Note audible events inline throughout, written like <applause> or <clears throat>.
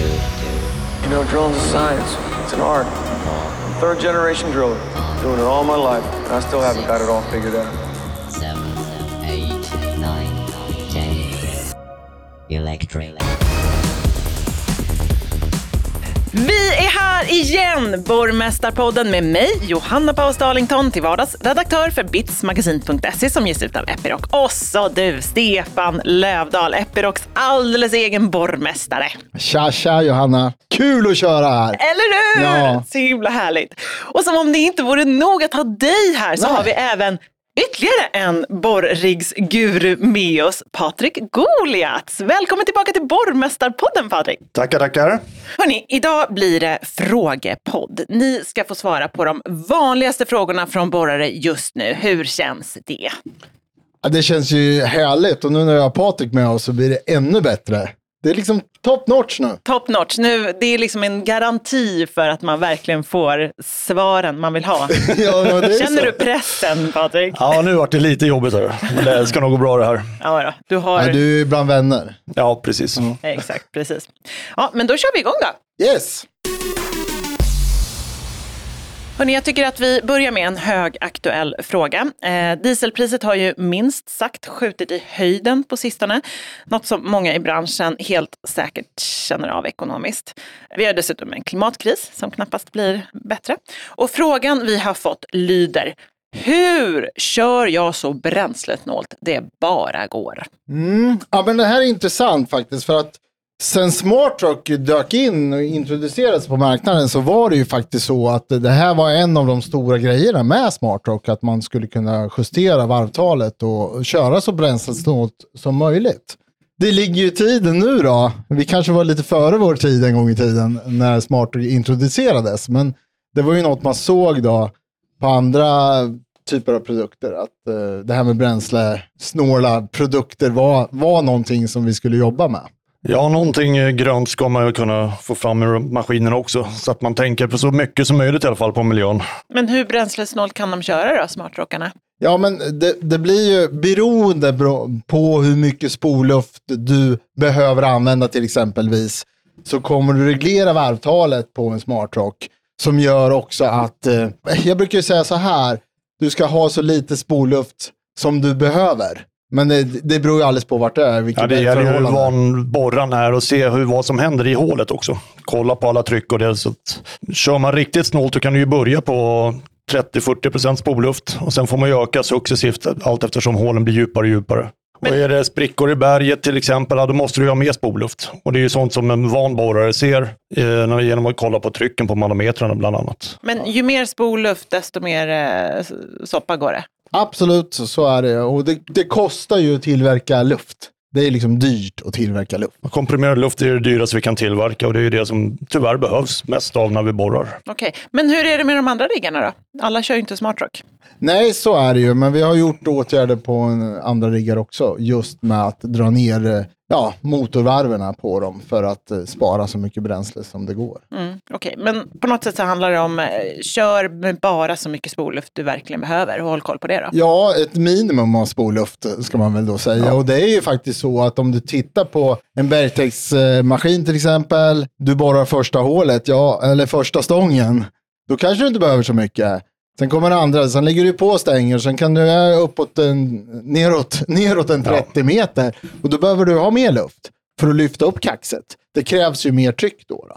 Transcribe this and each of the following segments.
You know, drilling's a science. It's an art. I'm a third generation driller. Doing it all my life. And I still haven't got it all figured out. seven, eight, nine, ten. Electric. Här igen! Borgmästarpodden med mig, Johanna Paus Darlington, till vardags redaktör för bitsmagasin.se som ges ut av Epiroc. Och så du, Stefan Lövdahl, Epirocs alldeles egen borgmästare. Tja, tja Johanna. Kul att köra här. Eller hur? Ja. Så himla härligt. Och som om det inte vore nog att ha dig här så Nej. har vi även ytterligare en borriggsguru med oss, Patrik Goliaths. Välkommen tillbaka till Borgmästarpodden Patrik. Tackar, tackar. Hörni, idag blir det frågepodd. Ni ska få svara på de vanligaste frågorna från borrare just nu. Hur känns det? Ja, det känns ju härligt och nu när jag har Patrik med oss så blir det ännu bättre. Det är liksom top notch nu. Top notch. Nu, det är liksom en garanti för att man verkligen får svaren man vill ha. <laughs> Ja, Känner så. du pressen Patrik? Ja, nu vart det lite jobbigt här. Men det ska nog gå bra det här. Ja, då. du har... Nej, du är bland vänner. Ja, precis. Exakt, precis. Ja, men då kör vi igång då. Yes. Hörrni, jag tycker att vi börjar med en högaktuell fråga. Eh, dieselpriset har ju minst sagt skjutit i höjden på sistone. Något som många i branschen helt säkert känner av ekonomiskt. Vi har dessutom en klimatkris som knappast blir bättre. Och frågan vi har fått lyder hur kör jag så bränslesnålt det bara går? Mm. Ja, men det här är intressant faktiskt för att sen SmartRock dök in och introducerades på marknaden så var det ju faktiskt så att det här var en av de stora grejerna med SmartRock, att man skulle kunna justera varvtalet och köra så bränslesnålt som möjligt. Det ligger ju i tiden nu då. Vi kanske var lite före vår tid en gång i tiden när SmartRock introducerades, men det var ju något man såg då på andra typer av produkter. Att eh, det här med bränslesnåla produkter var, var någonting som vi skulle jobba med. Ja, någonting eh, grönt ska man ju kunna få fram ur maskinen också. Så att man tänker på så mycket som möjligt i alla fall på miljön. Men hur bränslesnålt kan de köra då, smartrockarna? Ja, men det, det blir ju beroende på hur mycket spolluft du behöver använda till exempelvis. Så kommer du reglera varvtalet på en smartrock som gör också att, eh, jag brukar ju säga så här, du ska ha så lite spolluft som du behöver. Men det, det beror ju alldeles på vart det är. vilket Ja, det gäller ju hur van borran är och se hur, vad som händer i hålet också. Kolla på alla tryck och det. Så att, kör man riktigt snålt då kan du ju börja på 30-40% spoluft och sen får man ju öka successivt allt eftersom hålen blir djupare och djupare. Och är det sprickor i berget till exempel, då måste du ha mer spoluft. Och det är ju sånt som en van borrare ser eh, genom att kolla på trycken på manometrarna bland annat. Men ju mer spolluft, desto mer eh, soppa går det. Absolut, så, är det. Och det, det kostar ju att tillverka luft. Det är liksom dyrt att tillverka luft. Komprimerad luft är det dyraste vi kan tillverka och det är ju det som tyvärr behövs mest av när vi borrar. Okej, men hur är det med de andra riggarna då? Alla kör ju inte smartrock. Nej, så är det ju. Men vi har gjort åtgärder på andra riggar också. Just med att dra ner eh, ja, motorvarven på dem för att eh, spara så mycket bränsle som det går. Mm, Okej, men på något sätt så handlar det om eh, kör med bara så mycket spolluft du verkligen behöver och håll koll på det då. Ja, ett minimum av spolluft ska man väl då säga. Och det är ju faktiskt så att om du tittar på en Bergtex-maskin till exempel, du borrar första hålet, ja, eller första stången, då kanske du inte behöver så mycket. Sen kommer det andra, sen lägger du på stänger, sen kan du är uppåt en, neråt, <laughs> neråt en 30 meter. Och då behöver du ha mer luft för att lyfta upp kaxet. Det krävs ju mer tryck då. då.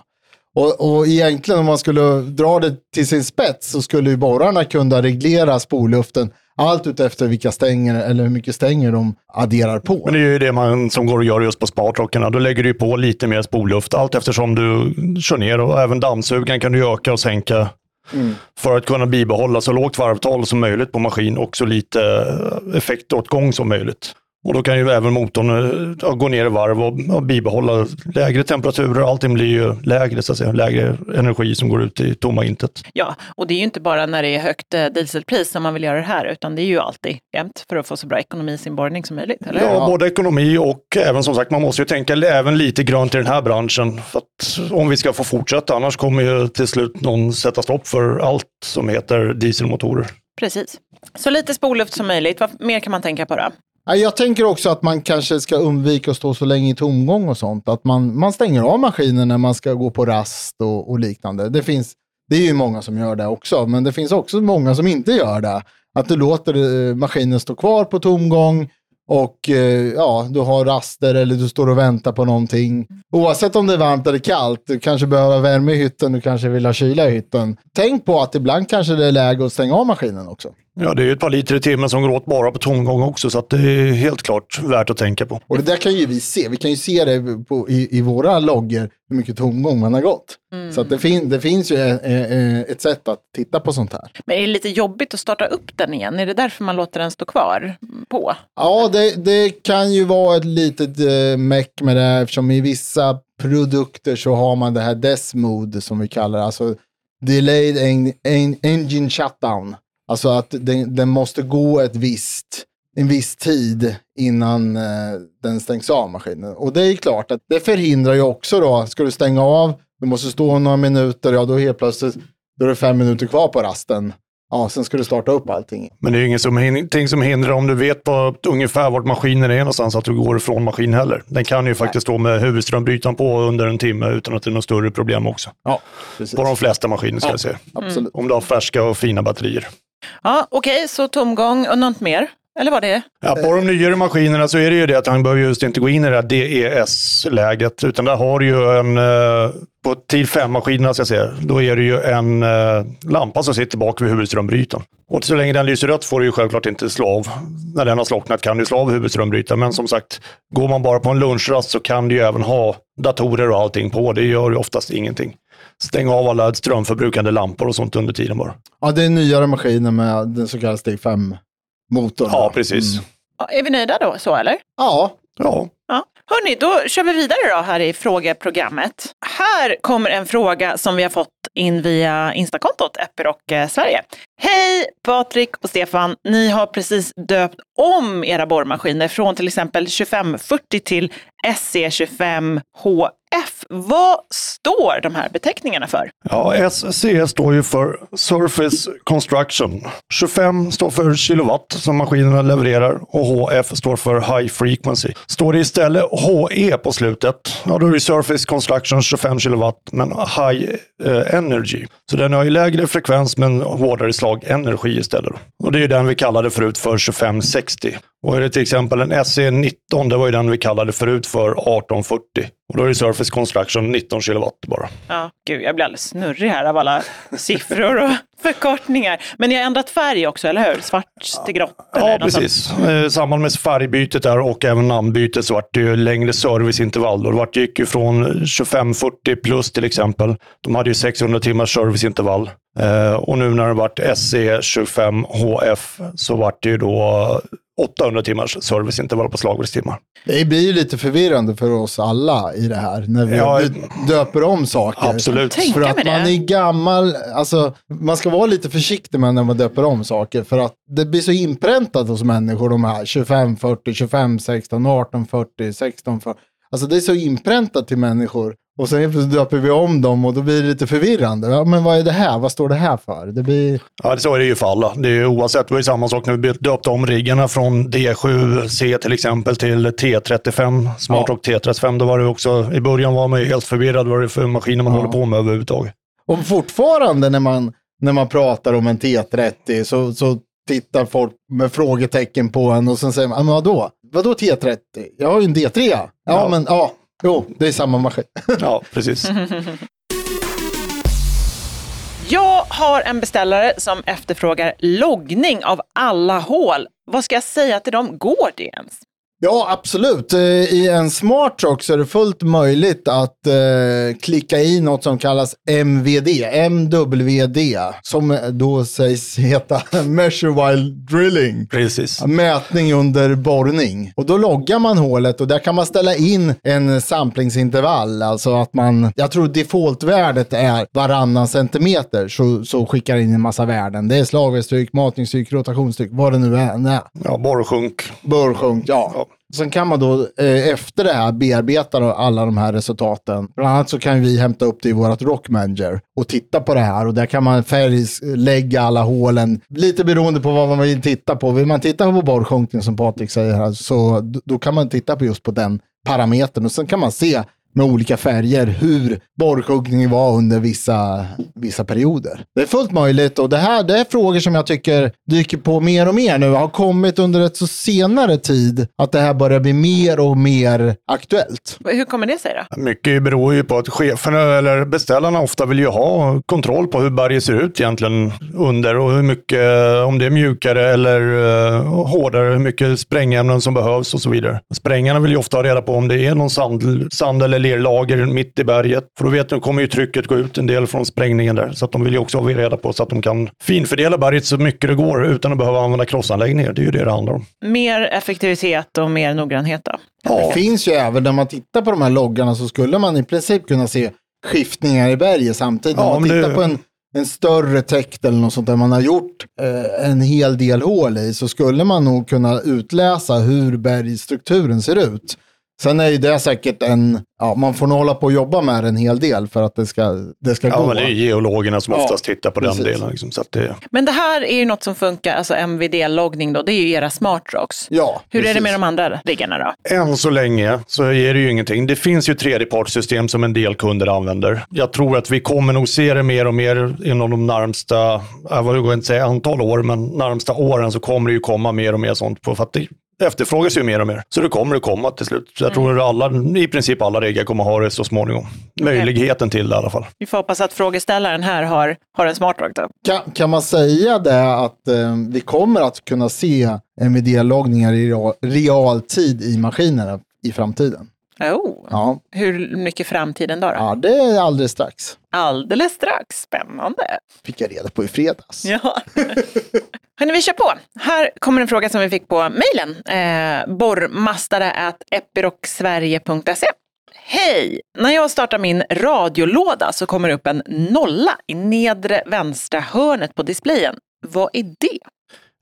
Och, och egentligen om man skulle dra det till sin spets så skulle ju borrarna kunna reglera spolluften allt utefter vilka stänger eller hur mycket stänger de adderar på. Men det är ju det man som går att göra just på spartrockarna. Då lägger du på lite mer spolluft allt eftersom du kör ner och även dammsugaren kan du öka och sänka Mm. för att kunna bibehålla så lågt varvtal som möjligt på maskin och så lite eh, effektåtgång som möjligt. Och då kan ju även motorn eh, ja, gå ner i varv och, och bibehålla lägre temperaturer. Allting blir ju lägre, så att säga. lägre energi som går ut i tomma intet. Ja, och det är ju inte bara när det är högt eh, dieselpris som man vill göra det här, utan det är ju alltid jämt för att få så bra ekonomi i sin borrning som möjligt. Eller? Ja, både ekonomi och även som sagt, man måste ju tänka även lite grönt i den här branschen. För att om vi ska få fortsätta, annars kommer ju till slut någon sätta stopp för allt som heter dieselmotorer. Precis. Så lite spolluft som möjligt. Vad mer kan man tänka på då? Jag tänker också att man kanske ska undvika att stå så länge i tomgång och sånt. Att man, man stänger av maskinen när man ska gå på rast och, och liknande. Det, finns, det är ju många som gör det också, men det finns också många som inte gör det. Att du låter eh, maskinen stå kvar på tomgång och eh, ja, du har raster eller du står och väntar på någonting. Oavsett om det är varmt eller kallt, du kanske behöver värme i hytten, du kanske vill ha kyla i hytten. Tänk på att ibland kanske det är läge att stänga av maskinen också. Ja, det är ju ett par liter i timmen som går åt bara på tomgång också, så att det är helt klart värt att tänka på. Och det där kan ju vi se. Vi kan ju se det på, i, i våra loggor hur mycket tomgång man har gått. Så att det, fin, det finns ju eh, eh, ett sätt att titta på sånt här. Men är det lite jobbigt att starta upp den igen? Är det därför man låter den stå kvar på? Ja, det, det kan ju vara ett litet eh, meck med det eftersom i vissa produkter så har man det här DES mode som vi kallar det. Alltså delayed en, en, engine shutdown. Alltså att den, den måste gå ett visst, en viss tid innan eh, den stängs av maskinen. Och det är klart att det förhindrar ju också då, ska du stänga av, du måste stå några minuter, ja då helt plötsligt då är det fem minuter kvar på rasten. Ja, sen ska du starta upp allting. Men det är ju ingenting som hindrar om du vet på ungefär vart maskinen är någonstans att du går ifrån maskin heller. Den kan ju faktiskt stå med huvudströmbrytaren på under en timme utan att det är något större problem också. Ja, precis. På de flesta maskiner ska jag säga. Absolut. Om du har färska och fina batterier. Ja, okej, så tomgång och något mer? Eller vad det är? Ja, på de nyare maskinerna så är det ju det att han behöver just inte gå in i det här DES-läget, utan där har du ju en, eh, på TIL 5-maskinerna ska jag säga, då är det ju en eh, lampa som sitter bak vid huvudströmbrytaren. Och så länge den lyser rött får du ju självklart inte slå av. När den har slocknat kan du slå av huvudströmbrytaren, men som sagt, går man bara på en lunchrast så kan du ju även ha datorer och allting på. Det gör ju oftast ingenting. Stäng av alla strömförbrukande lampor och sånt under tiden bara. Ja, det är nyare maskiner med den så kallade steg 5-motorn. Ja, precis. Ja, Är vi nöjda då, så eller? Ja, Ja, Ja. Hörni, då kör vi vidare då här i frågeprogrammet. Här kommer en fråga som vi har fått in via Instakontot Epiroc eh, Sverige. Hej Patrik och Stefan! Ni har precis döpt om era borrmaskiner från till exempel 2540 till vad står de här beteckningarna för? Ja, SC står ju för Surface Construction. 25 står för kilowatt som maskinerna levererar och HF står för High Frequency. Står det istället HE på slutet, ja då är det Surface Construction 25 kilowatt men High eh, Energy. Så den har ju lägre frekvens men hårdare slag energi istället. Och det är ju den vi kallade förut för 2560. Och är det till exempel en SE19, det var ju den vi kallade förut för 1840. Och då är det Surface Construction 19 kilowatt bara. Ja, gud, jag blir alldeles snurrig här av alla <laughs> siffror och förkortningar. Men ni har ändrat färg också, eller hur? Svart till grått? Ja, precis. Eh, I samband med färgbytet där och även namnbytet så vart det ju längre serviceintervall. Och det gick ju från 2540 plus till exempel. De hade ju 600 timmars serviceintervall. Eh, och nu när det vart SE25HF så vart det ju då 800 timmars serviceintervall på slagverkstimmar. det blir ju lite förvirrande för oss alla i det här när vi Ja, döper om saker. Absolut. För att man är gammal, alltså man ska vara lite försiktig med när man döper om saker för att det blir så inpräntat hos människor de här 25, 40, 25, 16, 18, 40, 16, 40. Alltså det är så inpräntat till människor. Och sen döper vi om dem och då blir det lite förvirrande. Ja, men vad är det här? Vad står det här för? Det blir... Ja, så är det ju för alla. Det är ju oavsett, det var ju samma sak när vi döpte om riggarna från D7C till exempel till T35, Smart Rock T35. Då var det också, i början var man ju helt förvirrad vad det är för maskiner man Ja. håller på med överhuvudtaget. Och fortfarande när man, när man pratar om en T30 så, så tittar folk med frågetecken på en och sen säger man, "Ah, men vadå? Vadå T30? Jag har ju en D3. Ja, Ja. men ja, jo, det är samma maskin. Ja, precis. <laughs> Jag har en beställare som efterfrågar loggning av alla hål. Vad ska jag säga till dem? Går det ens? Ja, absolut. Eh, I en smart truck så är det fullt möjligt att eh, klicka i något som kallas MVD, MWD, som då sägs heta <laughs> Measure While Drilling. precis. Mätning under borrning. Och då loggar man hålet och där kan man ställa in en samplingsintervall. Alltså att man, jag tror defaultvärdet är varannan centimeter så, så skickar in en massa värden. Det är slagverkstryck, matningstryck, rotationstryck, vad det nu är. Nej. Ja, borrsjunk. Borrsjunk, ja. Ja. Sen kan man då eh, efter det här bearbeta då alla de här resultaten. Bland annat så kan vi hämta upp det i vårt Rockmanager och titta på det här och där kan man färglägga alla hålen. Lite beroende på vad man vill titta på. Vill man titta på borrsjunkning som Patrik säger här så då kan man titta på just på den parametern och sen kan man se med olika färger hur borrsjunkningen var under vissa, vissa perioder. Det är fullt möjligt och det här det är frågor som jag tycker dyker på mer och mer nu. Har kommit under ett så senare tid att det här börjar bli mer och mer aktuellt. Hur kommer det sig då? Mycket beror ju på att cheferna eller beställarna ofta vill ju ha kontroll på hur berget ser ut egentligen under och hur mycket, om det är mjukare eller uh, hårdare, hur mycket sprängämnen som behövs och så vidare. Sprängarna vill ju ofta ha reda på om det är någon sand, sand eller lerlager mitt i berget. För då vet de, kommer ju trycket gå ut en del från sprängningen där. Så att de vill ju också ha reda på så att de kan finfördela berget så mycket det går utan att behöva använda krossanläggningar. Det är ju det det handlar om. Mer effektivitet och mer noggrannhet då? Det finns ju även när man tittar på de här loggarna så skulle man i princip kunna se skiftningar i berget samtidigt. Ja, Om man tittar det- på en, en större täkt eller något sånt där man har gjort eh, en hel del hål i så skulle man nog kunna utläsa hur bergstrukturen ser ut. Sen är ju det säkert en, ja, man får nog hålla på och jobba med det en hel del för att det ska, det ska Ja, gå. men det är geologerna som Ja, oftast tittar på precis. den delen. Liksom, så att det, Men det här är ju något som funkar, alltså MVD-loggning då, det är ju era smartrocks. Ja, Hur är det precis. med de andra riggarna då? Än så länge så är det ju ingenting. Det finns ju tredjepartssystem som en del kunder använder. Jag tror att vi kommer nog se det mer och mer inom de närmsta, jag vågar inte säga antal år, men närmsta åren så kommer det ju komma mer och mer sånt på för att det efterfrågas ju mer och mer. Så det kommer att komma till slut. Så jag tror att alla, i princip alla regler kommer ha det så småningom. Möjligheten till det i alla fall. Vi får hoppas att frågeställaren här har, har en smartrock då. Kan, kan man säga det att eh, vi kommer att kunna se NVD-loggningar i real, realtid i maskinerna i framtiden? Oh. Ja, Hur mycket framtiden då? då? ja det är alldeles strax. Alldeles strax. Spännande. Fick jag reda på i fredags. Ja. <laughs> Hörni, vi kör på. Här kommer en fråga som vi fick på mejlen. Eh, borrmastare.epirocsverige.se Hej! När jag startar min radiolåda så kommer det upp en nolla i nedre vänstra hörnet på displayen. Vad är det?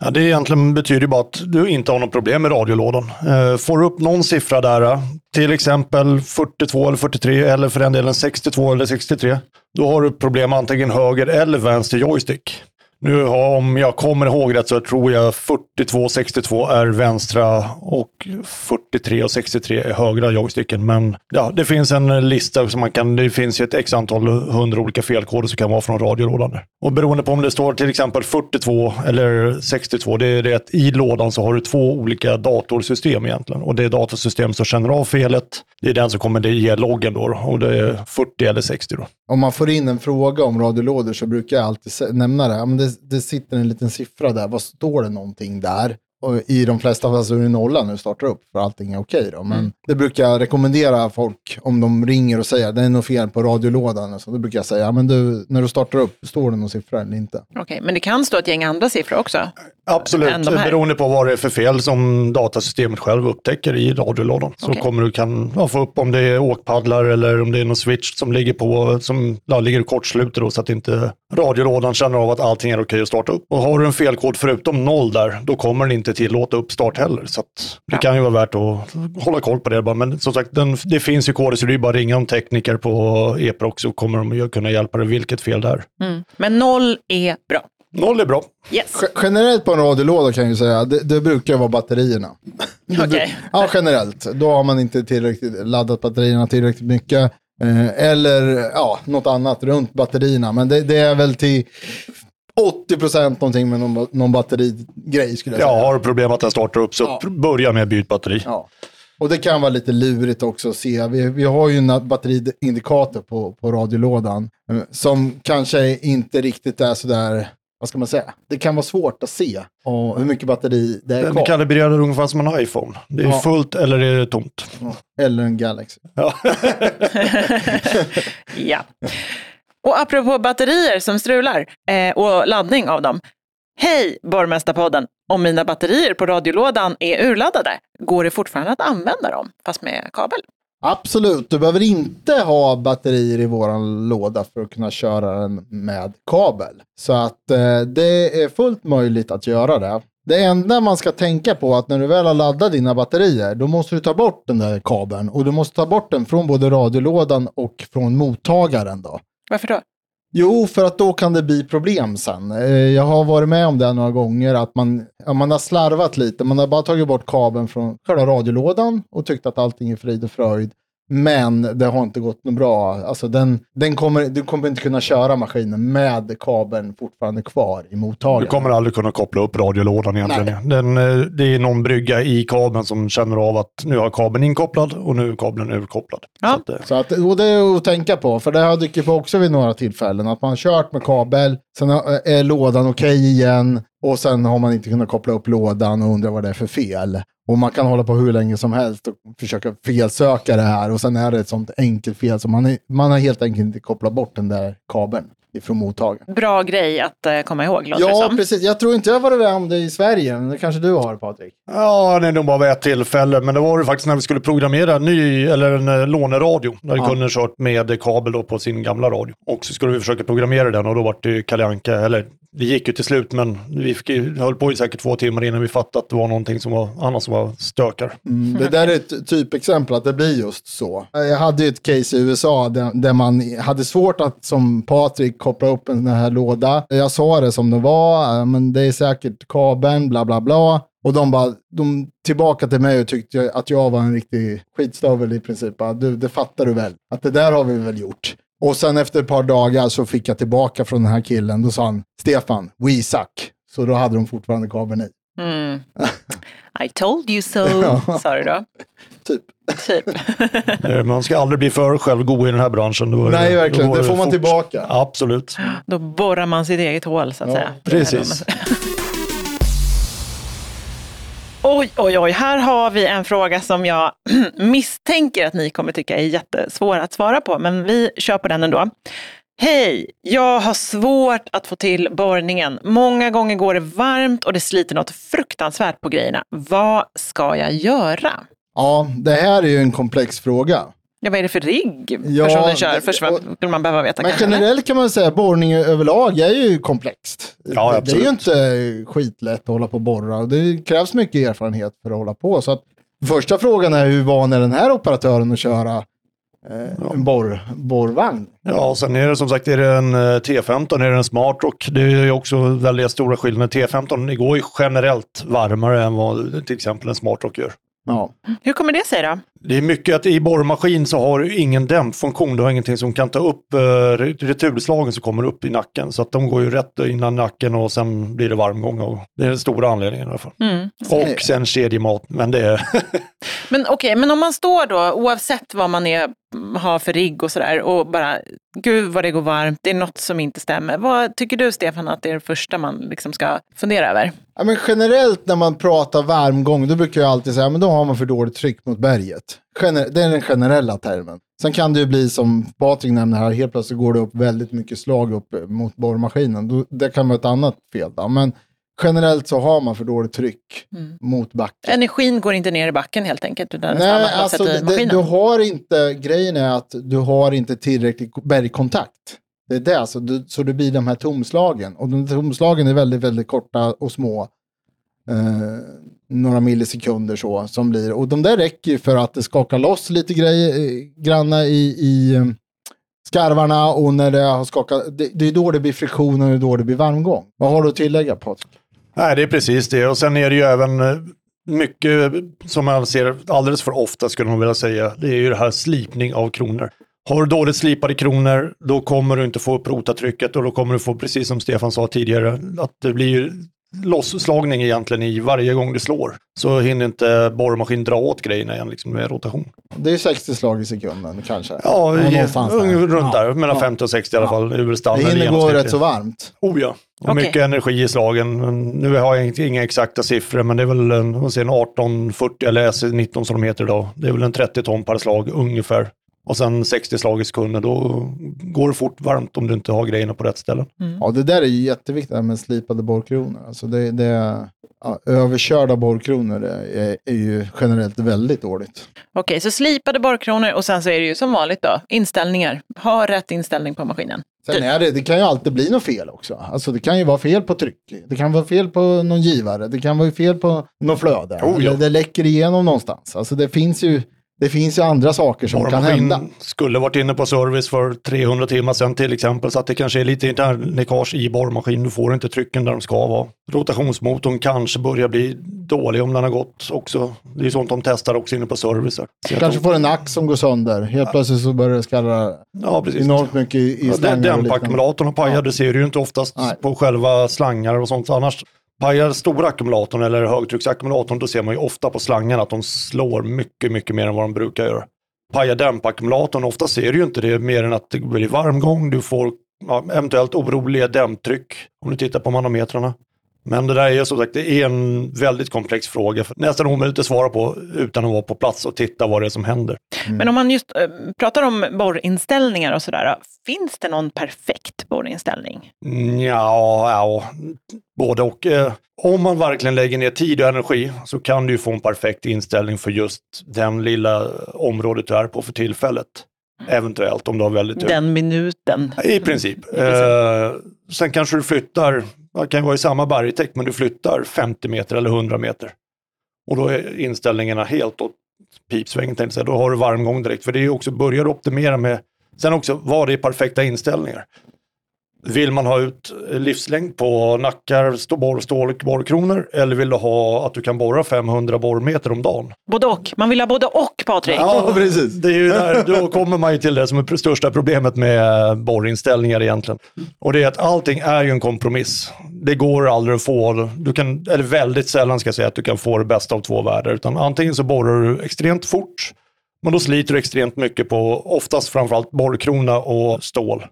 Ja, det egentligen betyder ju bara att du inte har något problem med radiolådan. Eh, får du upp någon siffra där, eh, till exempel 42 eller 43 eller för den delen 62 eller 63, då har du problem antingen höger eller vänster joystick. Nu om jag kommer ihåg rätt så tror jag 42 62 är vänstra och 43 och 63 är högra joysticken. Men ja, det finns en lista som man kan, det finns ju ett x antal hundra olika felkoder som kan vara från radiolådan. Och beroende på om det står till exempel 42 eller 62, det är det att i lådan så har du två olika datorsystem egentligen. Och det är datorsystem som känner av felet. Det är den som kommer ge loggen då och det är 40 eller 60 då. Om man får in en fråga om radiolådor så brukar jag alltid nämna det. Det. Det sitter en liten siffra där. Vad står det någonting där? Och i de flesta fall så är det nolla när du startar upp för allting är okej då. Men det brukar jag rekommendera folk om de ringer och säger det är något fel på radiolådan. Så då brukar jag säga, men du, när du startar upp, står det någon siffra eller inte? Okej, men det kan stå ett gäng andra siffror också. Absolut, än de här. beroende på vad det är för fel som datasystemet själv upptäcker i radiolådan. Så Okej. kommer du kan ja, få upp om det är åkpaddlar eller om det är någon switch som ligger på, som ja, ligger kortsluter då, så att inte radiolådan känner av att allting är okej att starta upp. Och har du en felkod förutom noll där, då kommer den inte tillåta uppstart heller. Så att det kan ju vara värt att hålla koll på det. bara. Men som sagt, den, det finns ju koder så det är bara att ringa om tekniker på Eprox så kommer de ju kunna hjälpa dig vilket fel det är. Mm. Men noll är bra. Noll är bra. Yes. Ge- Generellt på en radiolåda kan jag ju säga, det, det brukar vara batterierna. <laughs> Okej. Ja, generellt. Då har man inte tillräckligt laddat batterierna tillräckligt mycket. Eh, eller ja, något annat runt batterierna. Men det, det är väl till 80% någonting med någon, någon batterigrej skulle jag Ja, säga. har du problem att den startar upp så Ja. börja med byt batteri. Ja. Och det kan vara lite lurigt också att se. Vi, vi har ju en batteriindikator på, på radiolådan eh, som kanske inte riktigt är sådär, vad ska man säga? Det kan vara svårt att se och hur mycket batteri det är Den kvar. kalibrerar ungefär som en iPhone. Det är Ja. fullt eller är det tomt. Ja, Eller en Galaxy. ja. <laughs> Och apropå batterier som strular eh, och laddning av dem. Hej Borgmästarpodden! Om mina batterier på radiolådan är urladdade, går det fortfarande att använda dem, fast med kabel? Absolut, du behöver inte ha batterier i våran låda för att kunna köra den med kabel. Så att eh, det är fullt möjligt att göra det. Det enda man ska tänka på är att när du väl har laddat dina batterier, då måste du ta bort den där kabeln. Och du måste ta bort den från både radiolådan och från mottagaren då. Varför då? Jo, för att då kan det bli problem sen. Eh, jag har varit med om det några gånger, att man, ja, man har slarvat lite. Man har bara tagit bort kabeln från själva radiolådan och tyckt att allting är frid och fröjd. Men det har inte gått något bra. Alltså den, den kommer, du kommer inte kunna köra maskinen med kabeln fortfarande kvar i mottagaren. Du kommer aldrig kunna koppla upp radiolådan egentligen. Den, eh, det är någon brygga i kabeln som känner av att nu har kabeln inkopplad och nu är kabeln urkopplad. Ja. Så att, Så att, och det är att tänka på, för det har dykt på också vid några tillfällen. Att man har kört med kabel, sen är lådan okej igen och sen har man inte kunnat koppla upp lådan och undrar vad det är för fel. Och man kan hålla på hur länge som helst och försöka felsöka det här och sen är det ett sånt enkelt fel så man, är, man har helt enkelt inte kopplat bort den där kabeln ifrån mottagaren. Bra grej att eh, komma ihåg, låter det Ja, som. precis. Jag tror inte jag har varit med om det i Sverige, men det kanske du har Patrik. Ja, det är nog bara vid ett tillfälle, men det var det faktiskt när vi skulle programmera en ny, eller en eh, låneradio. Där Ja. kunden kört med kabel då på sin gamla radio. Och så skulle vi försöka programmera den och då var det ju Kalle Anka, eller det gick ju till slut, men vi fick, ju- höll på i säkert två timmar innan vi fattade att det var någonting som var annat som var stökar. Mm, det där är ett typexempel att det blir just så. Jag hade ju ett case i USA där, där man hade svårt att som Patrik koppla upp en sån här låda. Jag sa det som det var, eh, men det är säkert kabeln, bla bla bla. Och de bara, de tillbaka till mig och tyckte att jag var en riktig skitstövel i princip. Du, det fattar du väl? Att det där har vi väl gjort. Och sen efter ett par dagar så fick jag tillbaka från den här killen. Då sa han, Stefan, we suck. Så då hade de fortfarande kabeln i. Mm. <laughs> I told you so, sa du då. Typ. Typ. <laughs> Eh, Man ska aldrig bli för självgod i den här branschen. Då Nej, det- verkligen. då Det får man fort. tillbaka. Absolut. Då borrar man sitt eget hål, så att Ja, säga. precis. <laughs> Oj, oj, oj. Här har vi en fråga som jag <clears throat> misstänker att ni kommer tycka är jättesvår att svara på, men vi kör på den ändå. Hej! Jag har svårt att få till borrningen. Många gånger går det varmt och det sliter något fruktansvärt på grejerna. Vad ska jag göra? Ja, det här är ju en komplex fråga. Ja, vad är det för rigg Ja, personen kör? det- Först och- skulle man behöva veta Men kanske. eller? generellt kan man säga att borrning överlag är ju komplext. Ja, det, det är ju inte skitlätt att hålla på och borra. Det krävs mycket erfarenhet för att hålla på. Så att, första frågan är hur van är den här operatören att köra eh, en borr, borrvagn? Ja, och sen är det som sagt, är det en eh, T15, är det en Smartrock, det är ju också väldigt stora skillnader. T15 går ju generellt varmare än vad till exempel en Smartrock gör. Ja. Hur kommer det sig då? Det är mycket att i borrmaskin så har du ingen dämpfunktion. Du har ingenting som kan ta upp eh, re- returslagen som kommer upp i nacken. Så att de går ju rätt innan nacken och sen blir det varmgång. Och det är den stora anledningen i alla fall. Mm. Och sen kedjemat. Men det är... <laughs> Men okej, men om man står då, oavsett vad man är, har för rigg och sådär, och bara, gud vad det går varmt, det är något som inte stämmer. Vad tycker du Stefan att det är det första man liksom ska fundera över? Ja, men generellt när man pratar varmgång, då brukar jag alltid säga men då har man för dåligt tryck mot berget. Gener- det är den generella termen. Sen kan det ju bli som Patrik nämner här, helt plötsligt går det upp väldigt mycket slag upp eh, mot borrmaskinen. Det kan vara ett annat fel. Då. Men generellt så har man för dåligt tryck mot backen. Energin går inte ner i backen helt enkelt, utan Nej, alltså det, du har inte, grejen är att du har inte tillräcklig bergkontakt. Det är det, alltså, du, så det blir de här tomslagen. Och de tomslagen är väldigt, väldigt korta och små. Eh, några millisekunder så som blir. Och de där räcker ju för att det skakar loss lite grejer, eh, granna i, i eh, skarvarna och när det har skakat, det, det är då det blir friktion och det är då det blir varmgång. Vad har du att tillägga Patrik? Nej, det är precis det. Och sen är det ju även eh, mycket som man ser alldeles för ofta skulle man vilja säga. Det är ju det här slipning av kronor. Har du dåligt slipade kronor, då kommer du inte få upp rotatrycket och då kommer du få, precis som Stefan sa tidigare, att det blir ju losslagning egentligen i varje gång du slår. Så hinner inte borrmaskin dra åt grejerna igen liksom med rotation. Det är 60 slag i sekunden kanske. Ja, där. ung- runt Ja. där, mellan Ja. 50 och 60 i alla fall. Det hinner gå rätt så varmt. Oh ja, och Okej. mycket energi i slagen. Nu har jag inga exakta siffror, men det är väl en, en 1840 eller SE19 som de heter idag. Det är väl en 30 ton per slag ungefär. Och sen 60 slag i sekunden, då går det fort varmt om du inte har grejerna på rätt ställen. Ja, det där är ju jätteviktigt det med slipade borrkronor. Alltså det, det, ja, överkörda borrkronor är, är ju generellt väldigt dåligt. Okej, så slipade borrkronor och sen så är det ju som vanligt då, inställningar. Ha rätt inställning på maskinen. Sen är det, det kan ju alltid bli något fel också. Alltså det kan ju vara fel på tryck. Det kan vara fel på någon givare. Det kan vara fel på någon flöde. Oh, ja. Eller det läcker igenom någonstans. Alltså det finns ju, det finns ju andra saker som kan hända. Skulle varit inne på service för 300 timmar sedan till exempel, så att det kanske är lite internläckage i borrmaskinen. Du får inte trycken där de ska vara. Rotationsmotorn kanske börjar bli dålig om den har gått också. Det är sånt de testar också inne på servicer. Så jag Kanske tror- får en ax som går sönder. Helt plötsligt så börjar det skallra Ja, precis. enormt mycket i, Ja, den slangar. Dämpackumulatorn har pajat, det ser du ju inte oftast Nej. på själva slangar och sånt. Annars pajar stora ackumulatorn eller högtrycksackumulatorn, då ser man ju ofta på slangarna att de slår mycket, mycket mer än vad de brukar göra. Pajar dämpackumulatorn, ofta ser du ju inte det mer än att det blir varmgång, du får ja, eventuellt oroliga dämptryck om du tittar på manometrarna. Men det där är som sagt, det är en väldigt komplex fråga. Nästan omöjligt att svara på utan att vara på plats och titta vad det är som händer. Men om man just eh, pratar om borrinställningar och sådär, finns det någon perfekt borrinställning? Ja, ja, både och. Eh, Om man verkligen lägger ner tid och energi så kan du få en perfekt inställning för just den lilla området du är på för tillfället. Eventuellt om du har väldigt tur. Den minuten. I princip. Eh, sen kanske du flyttar, det kan ju vara i samma bergtäkt, men du flyttar 50 meter eller 100 meter. Och då är inställningarna helt åt pipsvängen, tänkte jag. Då har du varmgång direkt. För det är ju också, börjar du optimera med, sen också, vad är perfekta inställningar? Vill man ha ut livslängd på nackar, borr, stål, borrkronor eller vill du ha att du kan borra 500 borrmeter om dagen? Både och. Man vill ha både och, Patrik. <laughs> Ja, precis. Det är ju där, då kommer man ju till det som är det största problemet med borrinställningar egentligen. Och det är att allting är ju en kompromiss. Det går aldrig att få, du kan, eller väldigt sällan ska jag säga att du kan få det bästa av två världar. Utan antingen så borrar du extremt fort, men då sliter du extremt mycket på oftast framförallt borrkrona och stål.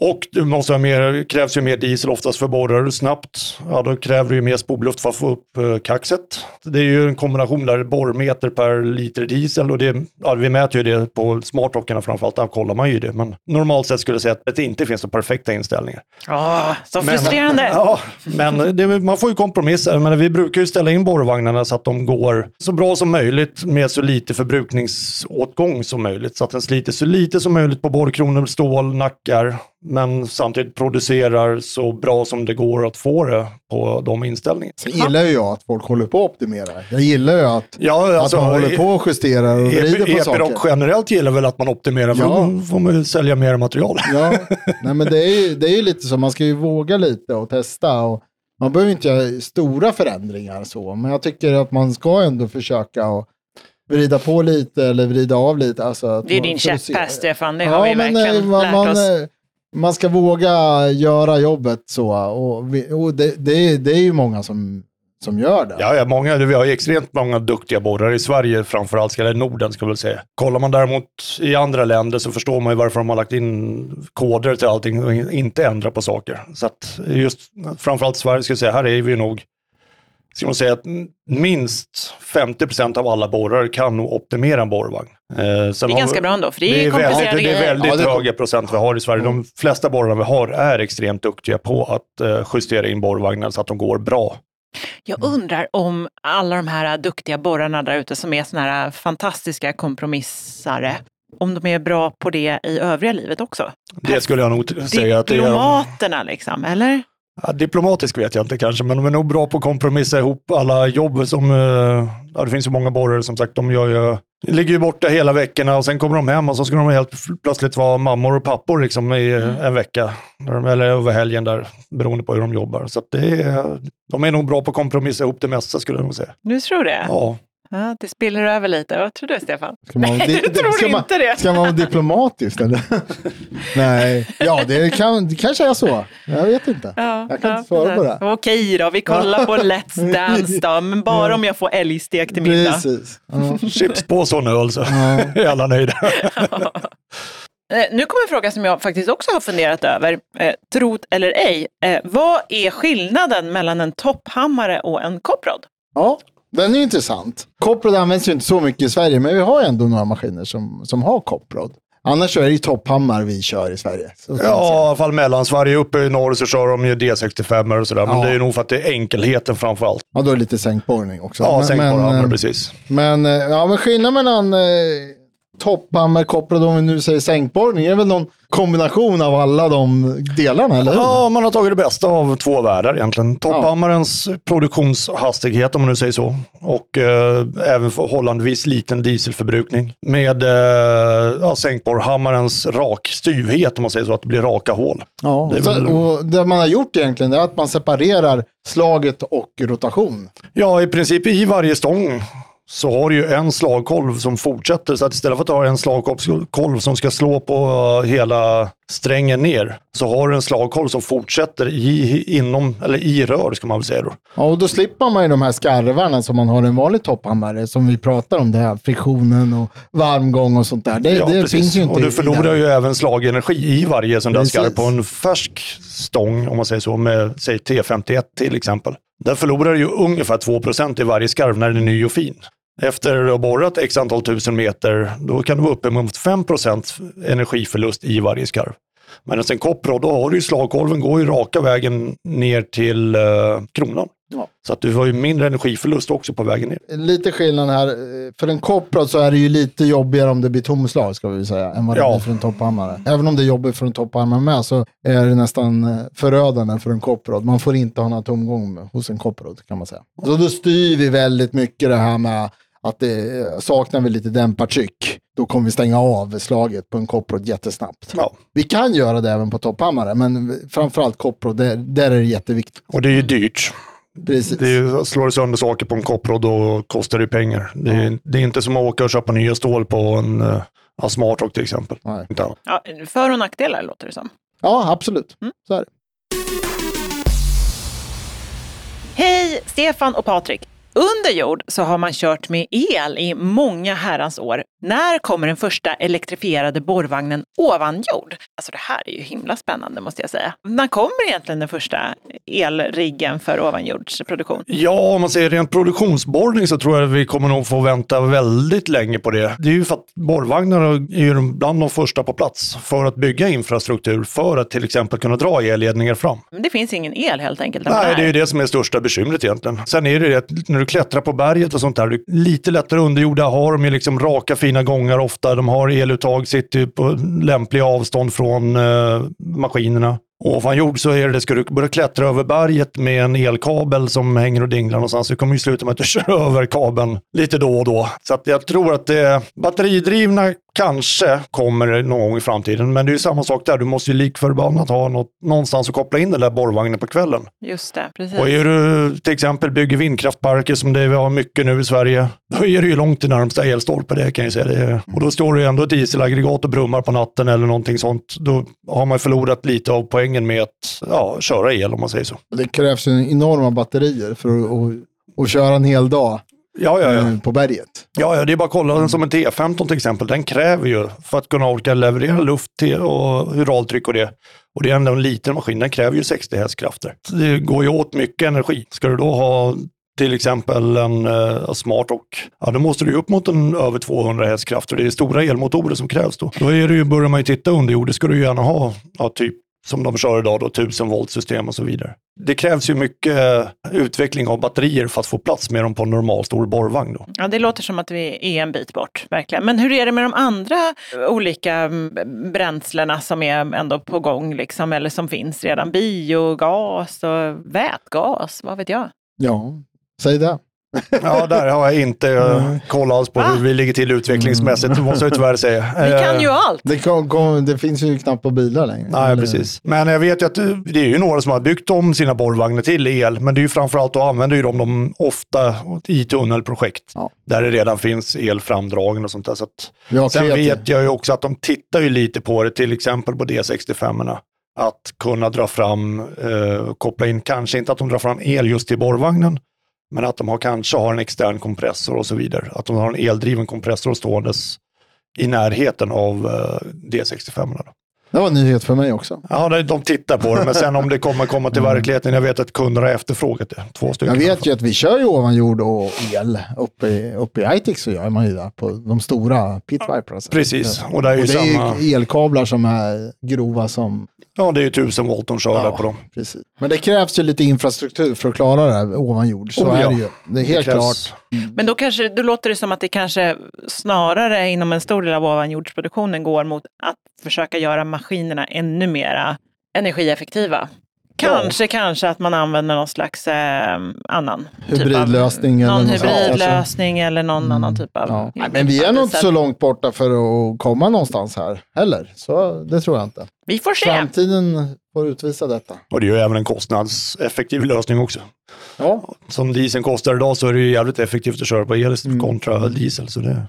Och du måste ha mer, krävs ju mer diesel oftast för borrar du snabbt. Ja, då kräver du ju mer spolluft för att få upp eh, kaxet. Det är ju en kombination där borrmeter per liter diesel och det, ja, vi mäter ju det på smartrockarna framförallt, där kollar man ju det. Men normalt sett skulle jag säga att det inte finns några perfekta inställningar. Åh, så Men- frustrerande. <laughs> Ja, men det, man får ju kompromissa. Men vi brukar ju ställa in borrvagnarna så att de går så bra som möjligt med så lite förbrukningsåtgång som möjligt. Så att den sliter så lite som möjligt på borrkronor, stål, nackar. Men samtidigt producerar så bra som det går att få det på de inställningarna. Sen gillar ju jag att folk håller på att optimera. Jag gillar ju att, Ja, att man håller på och justerar och vrider på Epiroc saker. generellt gillar väl att man optimerar, för Ja. då får man ju sälja mer material. <laughs> Ja, nej men det är ju, det är ju lite så, man ska ju våga lite och testa. Och man behöver inte göra stora förändringar så, men jag tycker att man ska ändå försöka och vrida på lite eller vrida av lite. Alltså att Det är din att käpphäst, Stefan. Det har vi men, verkligen eh, man, lärt man, oss man ska våga göra jobbet så. Och, vi, och det, det, är- det är ju många som, som gör det. Ja, ja många, vi har ju extremt många duktiga borrare i Sverige framförallt, eller Norden ska jag väl säga. Kollar man däremot i andra länder så förstår man ju varför de har lagt in koder till allting och inte ändra på saker. Så att just framförallt Sverige ska jag säga, här är vi nog, ska man säga att minst 50% av alla borrare kan nog optimera en borrvagn. Eh, Det är ganska vi- bra ändå, för det är, det är komplicerade väldigt, det är grejer. väldigt Ja, det- höga procent vi har i Sverige. De flesta borrarna vi har är extremt duktiga på att eh, justera in borrvagnar så att de går bra. Jag undrar om alla de här duktiga borrarna där ute som är såna här fantastiska kompromissare, om de är bra på det i övriga livet också. Det skulle jag nog säga att det är. Diplomaterna liksom, eller? Ja, diplomatisk vet jag inte kanske, men de är nog bra på att kompromissa ihop alla jobb som... eh, Ja, det finns ju många borrare som sagt, de gör ju, ligger ju borta hela veckorna och sen kommer de hem och så ska de helt plötsligt vara mammor och pappor liksom i eh, en vecka. Eller över helgen där, beroende på hur de jobbar. Så det är, de är nog bra på att kompromissa ihop det mesta skulle jag nog säga. Du tror det? Ja. Ja, det spiller över lite. Vad tror du, Stefan? Ska man, Nej, <laughs> du tror ska man, inte det. Ska man vara diplomatisk eller? <laughs> Nej, ja det, kan, det kanske är så. Jag vet inte. Ja, jag kan ja, inte svara på det. Okej då, vi kollar på Let's <laughs> Dance då, men bara om jag får älgstek till middag. Precis. Ja. Chips på sån öl så Ja. är alla nöjda. Eh, Nu kommer en fråga som jag faktiskt också har funderat över. Eh, trot eller ej, eh, vad är skillnaden mellan en topphammare och en kopprod? ja, den är intressant. Kopprod används ju inte så mycket i Sverige, men vi har ändå några maskiner som, som har kopprod. Annars så är det ju topphammar vi kör i Sverige. Ja, i alla fall Mellansverige. Uppe i norr så kör de ju D65 och sådär. Men Ja. det är nog för att det är enkelheten framför allt. ja, då är det lite sänkborrning också. Ja, Men- sänk men, bara hammare, eh, precis. Men, eh, ja, men skillnaden mellan eh, topphammer kopplad, om vi nu säger sänkborrning, är väl någon kombination av alla de delarna, eller hur? Ja, man har tagit det bästa av två världar egentligen. Topphammarens produktionshastighet, om man nu säger så, och eh, även förhållandevis liten dieselförbrukning. Med eh, ja, sänkborrhammarens rakstyvhet, om man säger så, att det blir raka hål. Ja, Det väl- och det man har gjort egentligen är att man separerar slaget och rotation. Ja, i princip i varje stång så har du ju en slagkolv som fortsätter. Så att istället för att ha en slagkolv som ska slå på eh, hela strängen ner, så har du en slagkolv som fortsätter i, inom, eller i rör ska man väl säga då. Ja, och då slipper man ju de här skarvarna som man har i en vanlig topphammare, som vi pratar om, det här friktionen och varmgång och sånt där. Det, Ja, det finns ju inte och du förlorar ju även slagenergi i varje sån där Precis. skarv. På en färsk stång, om man säger så, med säg T51 till exempel. Där förlorar du ju ungefär 2% i varje skarv när den är ny och fin. Efter att du har borrat x antal tusen meter, då kan du vara uppe mot 5% energiförlust i varje skarv. Men en kopprod, då har du ju slagkolven går ju raka vägen ner till eh, kronan. Ja. Så att du har ju mindre energiförlust också på vägen ner. Lite skillnad här. eh, För en kopprad så är det ju lite jobbigare om det blir tomslag, ska vi säga, än vad det Ja. blir för en topphammare. Även om det är jobbigt för en topphammare med, så är det nästan eh, förödande för en kopprad. Man får inte ha några tomgång hos en kopprad, kan man säga. Så då styr vi väldigt mycket det här med att det eh, saknar vi lite dämpartryck. Då kommer vi stänga av slaget på en kopprad jättesnabbt. Ja. Vi kan göra det även på topphammare, men framförallt kopprad, där, där är det jätteviktigt. Och det är ju dyrt. Precis. Det är, slår sönder saker på en kopprod då kostar det pengar. Det är, det är inte som att åka och köpa nya stål på en uh, ja, smartrock till exempel. Nej. Ja, för och nackdelar låter det som. Ja, absolut. Så är det. Hej Stefan och Patrik! Under jord så har man kört med el i många herrans år. När kommer den första elektrifierade borrvagnen ovan jord? Alltså det här är ju himla spännande måste jag säga. När kommer egentligen den första elriggen för ovanjordsproduktion? Ja, om man säger rent produktionsborrning så tror jag att vi kommer nog få vänta väldigt länge på det. Det är ju för att borrvagnar är ju bland de första på plats för att bygga infrastruktur för att till exempel kunna dra elledningar fram. Men det finns ingen el helt enkelt. Nej, det är ju det som är största bekymret egentligen. Sen är det det att när du klättrar på berget och sånt där, lite lättare underjorda har de ju liksom raka fina gångar ofta. De har eluttag, sitter på lämpliga avstånd från eh, maskinerna. Och ovan jord så är det, ska du börja klättra över berget med en elkabel som hänger och dinglar någonstans, så kommer ju sluta med att du <laughs> kör över kabeln lite då och då. Så att jag tror att det, batteridrivna kanske kommer någon gång i framtiden, men det är ju samma sak där. Du måste ju likförbannat ha något, någonstans att koppla in den där borrvagnen på kvällen. Just det, precis. Och är du till exempel bygger vindkraftparker som det vi har mycket nu i Sverige, då är det ju långt till närmsta elstolpe, det kan jag säga. Det och då står det ju ändå ett dieselaggregat och brummar på natten eller någonting sånt. Då har man förlorat lite av poängen med att ja, köra el om man säger så. Det krävs ju enorma batterier för att, att köra en hel dag Ja, ja, ja. eh, på berget. Ja, ja, det är bara att kolla den som en T15 till exempel. Den kräver ju, för att kunna orka leverera luft till och hydraultryck och det, och det är ändå en liten maskin, den kräver ju 60 hästkrafter. Det går ju åt mycket energi. Ska du då ha till exempel en uh, smart och ja, då måste du upp mot en över 200 hästkrafter. Det är stora elmotorer som krävs då. Då är det ju, börjar man ju titta under jord, det ska du gärna ha, ja, typ som de kör idag, då, 1000 volt system och så vidare. Det krävs ju mycket eh, utveckling av batterier för att få plats med dem på en normal stor borrvagn. Då. Ja, det låter som att vi är en bit bort, verkligen. Men hur är det med de andra olika mm, bränslena som är ändå på gång, liksom, eller som finns redan? Biogas och vätgas, vad vet jag? Ja, säg det. Ja, där har jag inte uh, koll alls på hur vi ligger till utvecklingsmässigt, det måste jag tyvärr säga. <laughs> Vi kan Eh, ju allt! Det, kom, kom, det finns ju knappt på bilar längre. Nej, Eller- precis. Men jag vet ju att det, är ju några som har byggt om sina borrvagnar till el, men det är ju framförallt, då använder ju de dem ofta i tunnelprojekt. Ja. Där det redan finns el framdragen och sånt där. Så att, Ja, sen kreativ. vet jag ju också att de tittar ju lite på det, till exempel på D65-erna. Att kunna dra fram, eh, koppla in, kanske inte att de drar fram el just till borrvagnen, men att de har, kanske har en extern kompressor och så vidare. Att de har en eldriven kompressor ståendes i närheten av eh, D65. Då. Det var en nyhet för mig också. Ja, de- tittar på det, men sen om det kommer komma till verkligheten, jag vet att kunder har efterfrågat det. Två stycken. Jag vet ju att vi kör ju ovan jord och el. Uppe i, uppe i Itix så gör man ju det på de stora pit viperna. Precis, och det är ju Och det samma... är ju elkablar som är grova som... Ja, det är ju 1000 volt de kör där på dem. precis. Men det krävs ju lite infrastruktur för att klara det här ovan jord. Så Oh, är ja. det ju. Det är helt krävs- klart. Men då, kanske, då låter det som att det kanske snarare inom en stor del av ovanjordsproduktionen går mot att försöka göra maskinerna ännu mera energieffektiva. Kanske, kanske att man använder någon slags eh, annan Hybridlösning typ av, eller någon hybridlösning eller någon annan typ av... Ja. Nej, men vi är nog inte så långt borta för att komma någonstans här heller. Så det tror jag inte. Vi får se. Framtiden får utvisa detta. Och det är ju även en kostnadseffektiv lösning också. Ja, Som dieseln kostar idag så är det ju jävligt effektivt att köra på el kontra diesel. Så det...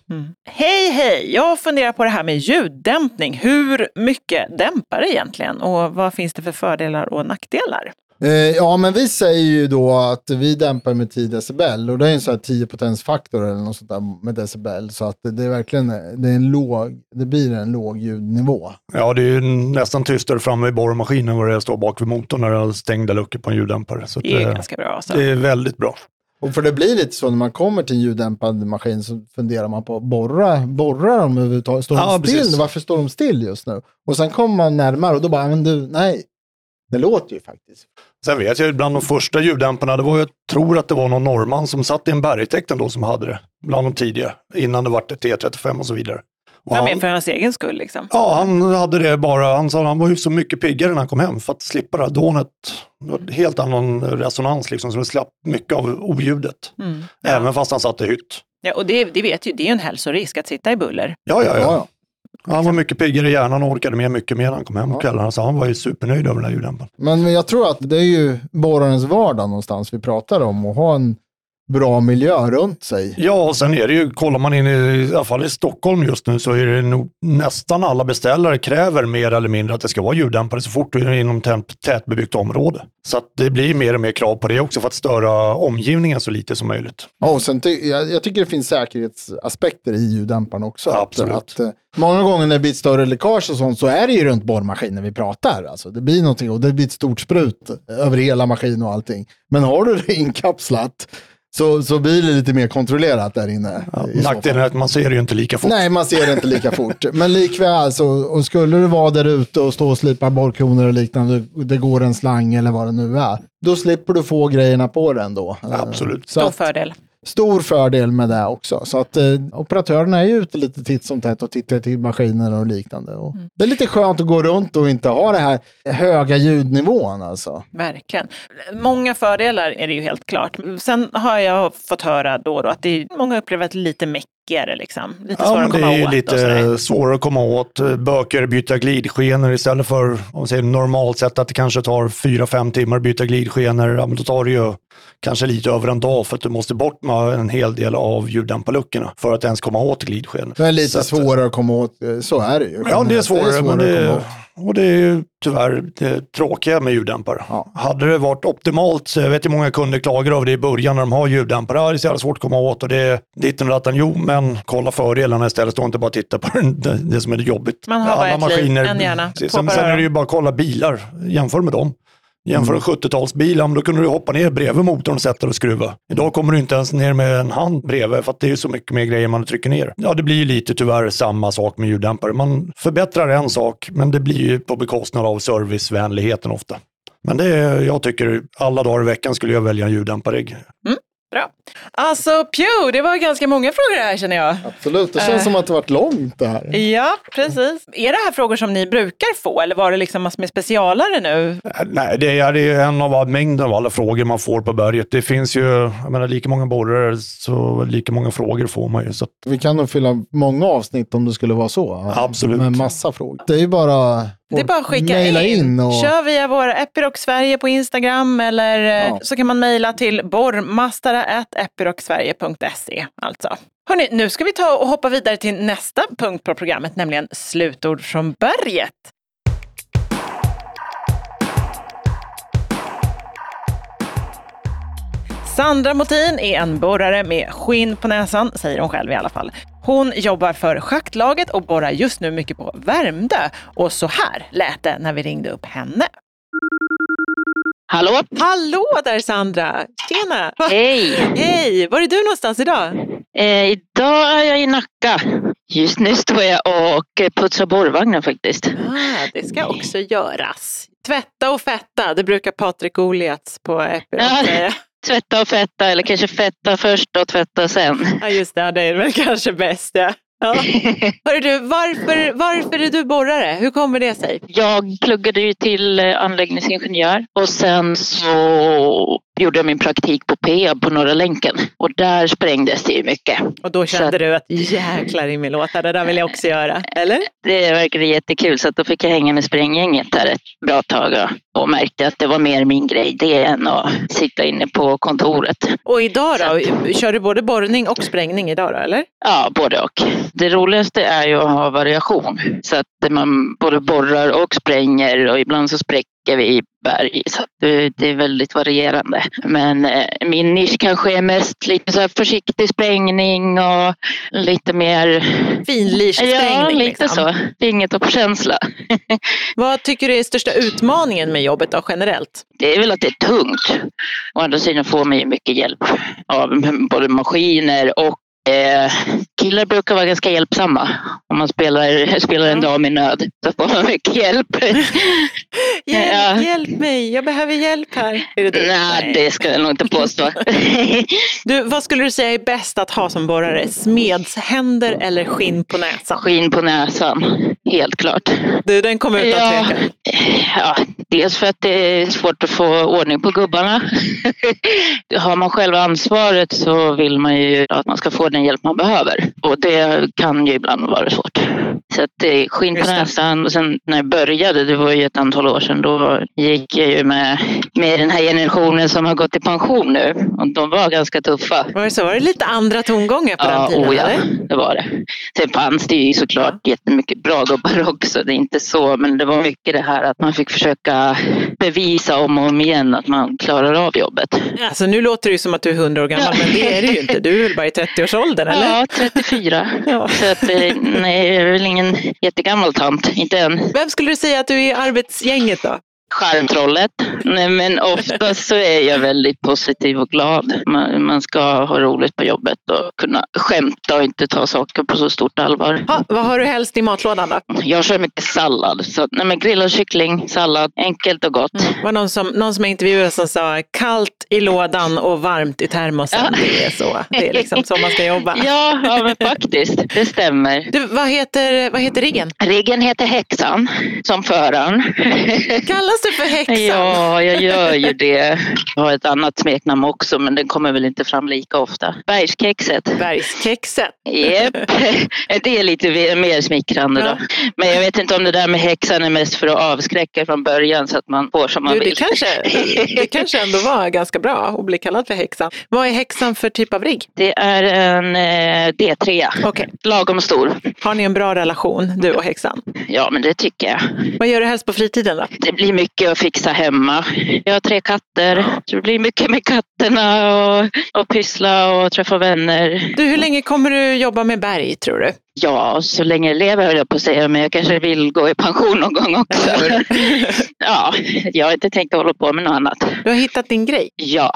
Hej, hej! Jag funderar på det här med ljuddämpning. Hur mycket dämpar det egentligen och vad finns det för fördelar och nackdelar? Eh, ja, men vi säger ju då att vi dämpar med 10 decibel och det är en sån här 10 potensfaktor eller något sånt där med decibel. Så att det är verkligen det är en låg, det blir en låg ljudnivå. Ja, det är ju nästan tystare framme i borrmaskinen vad det är står bak vid motorn när det har stängda luckor på en ljuddämpare. Så Det är det, ganska bra. Alltså. det är väldigt bra. Och för det blir lite så när man kommer till en ljuddämpad maskin så funderar man på, borra, borrar de överhuvudtaget? Står Ja, de still? precis. Varför står de still just nu? Och sen kommer man närmare och då bara, men du, nej, det låter ju faktiskt. Sen vet jag bland de första ljuddämparna, det var jag tror att det var någon norrman som satt i en bergtäkt då som hade det. Bland de tidiga, innan det ett T35 och så vidare. Och Var han, med för hans egen skull liksom. ja, han hade det bara, han sa han var ju så mycket piggare när han kom hem för att slippa det här dånet. Det var en helt annan resonans liksom, så det slapp mycket av oljudet. Mm. Även fast han satt i hytt. Ja, och det, det vet ju, det är ju en hälsorisk att sitta i buller. Ja, ja, Ja, ja. ja. Han var mycket piggare i hjärnan och orkade med mycket mer när han kom hem på Ja. kvällarna. Så han var ju supernöjd över den här ljuddämparen. Men jag tror att det är ju borrarens vardag någonstans vi pratar om och ha en bra miljö runt sig. Ja, och sen är det ju, kollar man in i, i alla fall i Stockholm just nu, så är det nog nästan alla beställare kräver mer eller mindre att det ska vara ljuddämpare så fort du är inom tät- tätbebyggt område. Så att det blir mer och mer krav på det också för att störa omgivningen så lite som möjligt. Ja, och sen ty- jag, jag tycker det finns säkerhetsaspekter i ljuddämparen också. Absolut. Att, att, eh, många gånger när det blir ett större läckage och sånt så är det ju runt borrmaskinen vi pratar. Alltså, det blir någonting och det blir ett stort sprut över hela maskinen och allting. Men har du det <laughs> inkapslat så, så blir det lite mer kontrollerat där inne. fall. Nackdelen är att man ser det ju inte lika fort. Nej, man ser det inte lika fort. Men likväl, så, och skulle du vara där ute och stå och slipa borrkronor och liknande, det går en slang eller vad det nu är, då slipper du få grejerna på den då. Absolut. Så Stor att, fördel. Stor fördel med det också. Så att eh, operatörerna är ju ute lite titt som tätt och tittar till maskiner och liknande. Och Det är lite skönt att gå runt och inte ha det här höga ljudnivån alltså. Verkligen. Många fördelar är det ju helt klart. Sen har jag fått höra då då att det är, många upplever att det är lite mäckigare. Liksom. Lite Ja, svårare men att det komma är åt. och sådär. lite svårare att komma åt. Böker byta glidskenor istället för, om man säger normalt sett att det kanske tar 4-5 timmar att byta glidskenor. Ja, men då tar det ju kanske lite över en dag för att du måste bort med en hel del av ljuddämparluckorna för att ens komma åt glidskenor. Det är lite Så att- svårare att komma åt, eh, så är det ju. Ja, det är svårare, men att det komma är, åt. Och det är ju tyvärr det tråkiga med ljuddämpare. Ja. Hade det varit optimalt, så jag vet ju många kunder klagar över det i början när de har ljuddämpare. Ja, det är så jävla svårt att komma åt och det är ditten och datten. Jo, men kolla fördelarna istället. Stå inte bara och titta på <laughs> det, det som är jobbigt. Man har bara ett liv, en hjärna, Sen, sen är det ju bara att kolla bilar. Jämför med dem. Jämför en 70-talsbil, ja, men då kunde du hoppa ner bredvid motorn och sätta dig och skruva. Idag kommer du inte ens ner med en hand bredvid för att det är så mycket mer grejer man trycker ner. Ja, det blir ju lite tyvärr samma sak med ljuddämpare. Man förbättrar en sak, men det blir ju på bekostnad av servicevänligheten ofta. Men det är, jag tycker alla dagar i veckan skulle jag välja en ljuddämparrigg. Bra. Alltså, Pew, det var ganska många frågor här känner jag. Absolut, det känns Eh. som att det varit långt det här. Ja, precis. Är det här frågor som ni brukar få eller var det liksom massor med specialare nu? Äh, Nej, det är, det är en av mängden av alla frågor man får på berget. Det finns ju, jag menar lika många borrar så lika många frågor får man ju. Så att, Vi kan nog fylla många avsnitt om det skulle vara så. Absolut. Med massa frågor. Det är ju bara Det är bara att skicka in. in och... Kör via vår Epiroc Sverige på Instagram eller eh, Ja. så kan man mejla till borrmastara.epirocsverige.se alltså. Hörrni, nu ska vi ta och hoppa vidare till nästa punkt på programmet, nämligen slutord från berget. Sandra Motin är en borrare med skinn på näsan, säger hon själv i alla fall. Hon jobbar för schaktlaget och borrar just nu mycket på Värmdö. Och så här lät det när vi ringde upp henne. Hallå? Hallå där Sandra! Tjena! Hej! <laughs> Hej! Var är du någonstans idag? Eh, idag är jag i Nacka. Just nu står jag och putsar borrvagnar faktiskt. Ah, det ska också göras. Tvätta och fetta, det brukar Patrik Oliats på Epiroc säga. Tvätta och fetta eller kanske fetta först och tvätta sen. Ja, just det. Det är väl kanske bäst. Ja. Ja. <laughs> Hörru du, varför, varför är du borrare? Hur kommer det sig? Jag pluggade ju till eh, anläggningsingenjör och sen så gjorde jag min praktik på Peab på Norra länken och där sprängdes det ju mycket. Och då kände Så- du att jäklar i min låtar, det där vill jag också göra. Eller? Det verkade jättekul så att då fick jag hänga med spränggänget där ett bra tag och- och märkte att det var mer min grej det än att sitta inne på kontoret. Och idag då? Kör du både borrning och sprängning idag då, eller? Ja, både och. Det roligaste är ju att ha variation så att man både borrar och spränger och ibland så spräcker vi berg så det, det är väldigt varierande. Men eh, min nisch kanske är mest lite så försiktig sprängning och lite mer Finlirssprängning. Ja, lite liksom. så. Fingertoppskänsla. <laughs> Vad tycker du är största utmaningen med jobbet då, generellt? Det är väl att det är tungt. Å andra sidan får man ju mycket hjälp av både maskiner och eh, killar brukar vara ganska hjälpsamma. Om man spelar, <laughs> spelar en dam i nöd så får man mycket hjälp. <laughs> Hjälp, Ja. hjälp mig, jag behöver hjälp här. Är det? Nej, det ska jag nog inte påstå. <laughs> Du, vad skulle du säga är bäst att ha som borrare? Smedshänder eller skinn på näsan? Skinn på näsan, helt klart. Du, den kommer utan Ja, tvekan. ja, dels för att det är svårt att få ordning på gubbarna. Har man själv ansvaret så vill man ju att man ska få den hjälp man behöver. Och det kan ju ibland vara svårt. Så att det är skinn på näsan. Och sen när jag började, det var ju ett antal år sedan, då gick jag ju med, med den här generationen som har gått i pension nu. Och de var ganska tuffa. Var det så? Var det lite andra tongångar på den tiden? oh ja, eller? det var det. Sen fanns det ju såklart jättemycket bra gubbar <laughs> också. Det är inte så, men det var mycket det här att man fick försöka bevisa om och om igen att man klarar av jobbet. Alltså, nu låter det ju som att du är 100 år gammal, men det är du ju inte. Du är väl bara i 30-årsåldern, eller? Ja, 34. Ja. Så att, eh, nej, jag är väl ingen jättegammal tant, inte än. Vem skulle du säga att du är i arbetsgänget då? Charmtrollet. Nej, men oftast så är jag väldigt positiv och glad. Man, man ska ha roligt på jobbet och kunna skämta och inte ta saker på så stort allvar. Ha, vad har du helst i matlådan då? Jag kör mycket sallad. Så, nej, men grillad kyckling, sallad, enkelt och gott. Det var någon som, någon som jag intervjuade som sa kallt i lådan och varmt i termosen. Ja. Det är så. Det är liksom så man ska jobba. <laughs> Ja, ja men faktiskt. Det stämmer. Du, vad, heter, vad heter riggen? Riggen heter Häxan, som föraren. Kallas du för häxan? Ja, jag gör ju det. Jag har ett annat smeknamn också, men den kommer väl inte fram lika ofta. Bergskexet. Bergskexet. Japp, <laughs> det är lite mer smickrande Ja. då. Men jag vet inte om det där med häxan är mest för att avskräcka från början så att man får som man det, vill. kanske, det <laughs> kanske ändå var ganska bra att bli kallad för häxan. Vad är häxan för typ av rigg? Det är en eh, D3. Okej. Lagom stor. Har ni en bra relation, du och häxan? Ja, men det tycker jag. Vad gör du helst på fritiden då? Det blir mycket att fixa hemma. Jag har tre katter. Så det blir mycket med katterna och, och pyssla och träffa vänner. Du, hur länge kommer du jobba med berg, tror du? Ja, så länge jag lever höll jag på att säga, men jag kanske vill gå i pension någon gång också. <laughs> Ja, jag har inte tänkt att hålla på med något annat. Du har hittat din grej. Ja,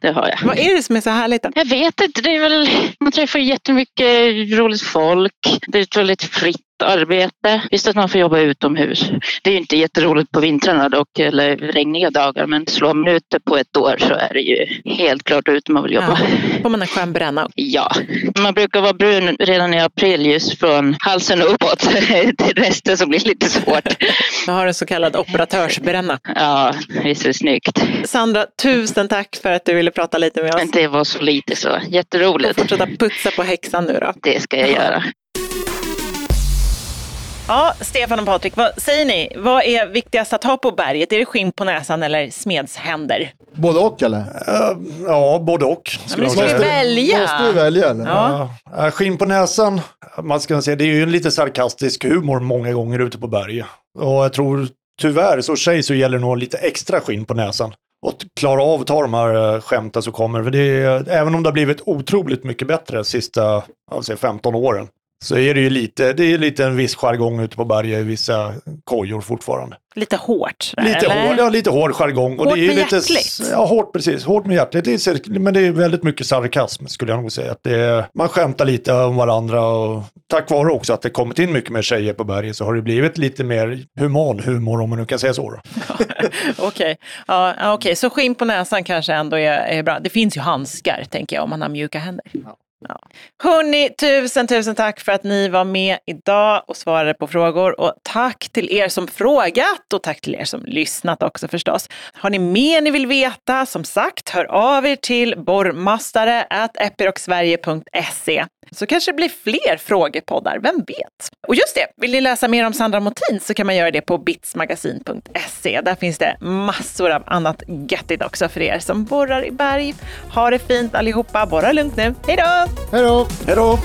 det har jag. Vad är det som är så härligt? Jag vet inte, det är väl, man träffar jättemycket roligt folk. Det är väldigt fritt arbete. Visst att man får jobba utomhus. Det är ju inte jätteroligt på vintrarna dock, eller regniga dagar, men slår man ut det på ett år så är det ju helt klart ute man vill jobba. Ja. Får man en skön bränna? Ja, man brukar vara brun redan i april just från halsen och uppåt. <laughs> Till resten så blir lite svårt. <laughs> Jag har en så kallad operatörsbränna. Ja, visst är det snyggt. Sandra, tusen tack för att du ville prata lite med oss. Det var så lite så. Och Jätteroligt. fortsätta putsa på häxan nu då. Det ska jag göra. Ja, Stefan och Patrik, vad säger ni? Vad är viktigast att ha på berget? Är det skinn på näsan eller smedshänder? Både och eller? Eh, Ja, både och. men du jag ska ju välja. Måste du välja eller? Ja. Ja, eh, skinn på näsan, man ska säga, det är ju en lite sarkastisk humor många gånger ute på berg. Och jag tror tyvärr så tjej så gäller det nog lite extra skinn på näsan. Och att klara av att ta de här eh, skämten som kommer. För det är, även om det har blivit otroligt mycket bättre de sista säga, 15 åren så är det ju lite, det är lite en viss jargong ute på berget i vissa kojor fortfarande. Lite hårt? Lite eller? hård, ja, lite hård jargong. Hårt det är med lite, hjärtligt. Ja, hårt precis. Hårt med hjärtligt. Det är, men det är väldigt mycket sarkasm skulle jag nog säga. Att det man skämtar lite om varandra och tack vare också att det kommit in mycket mer tjejer på berget så har det blivit lite mer human humor om man nu kan säga så. <laughs> Okej, ja, ja, okej. så skinn på näsan kanske ändå är, är bra. Det finns ju handskar, tänker jag, om man har mjuka händer. Ja. Hörni, tusen, tusen tack för att ni var med idag och svarade på frågor. Och tack till er som frågat och tack till er som lyssnat också förstås. Har ni mer ni vill veta, som sagt, hör av er till borrmastare epirocsverige.se så kanske det blir fler frågepoddar, vem vet? Och just det, vill ni läsa mer om Sandra Motin så kan man göra det på bitsmagasin.se. Där finns det massor av annat göttigt också för er som borrar i berg. Ha det fint allihopa, borra lugnt nu. Hej då! Hej då! Hej då!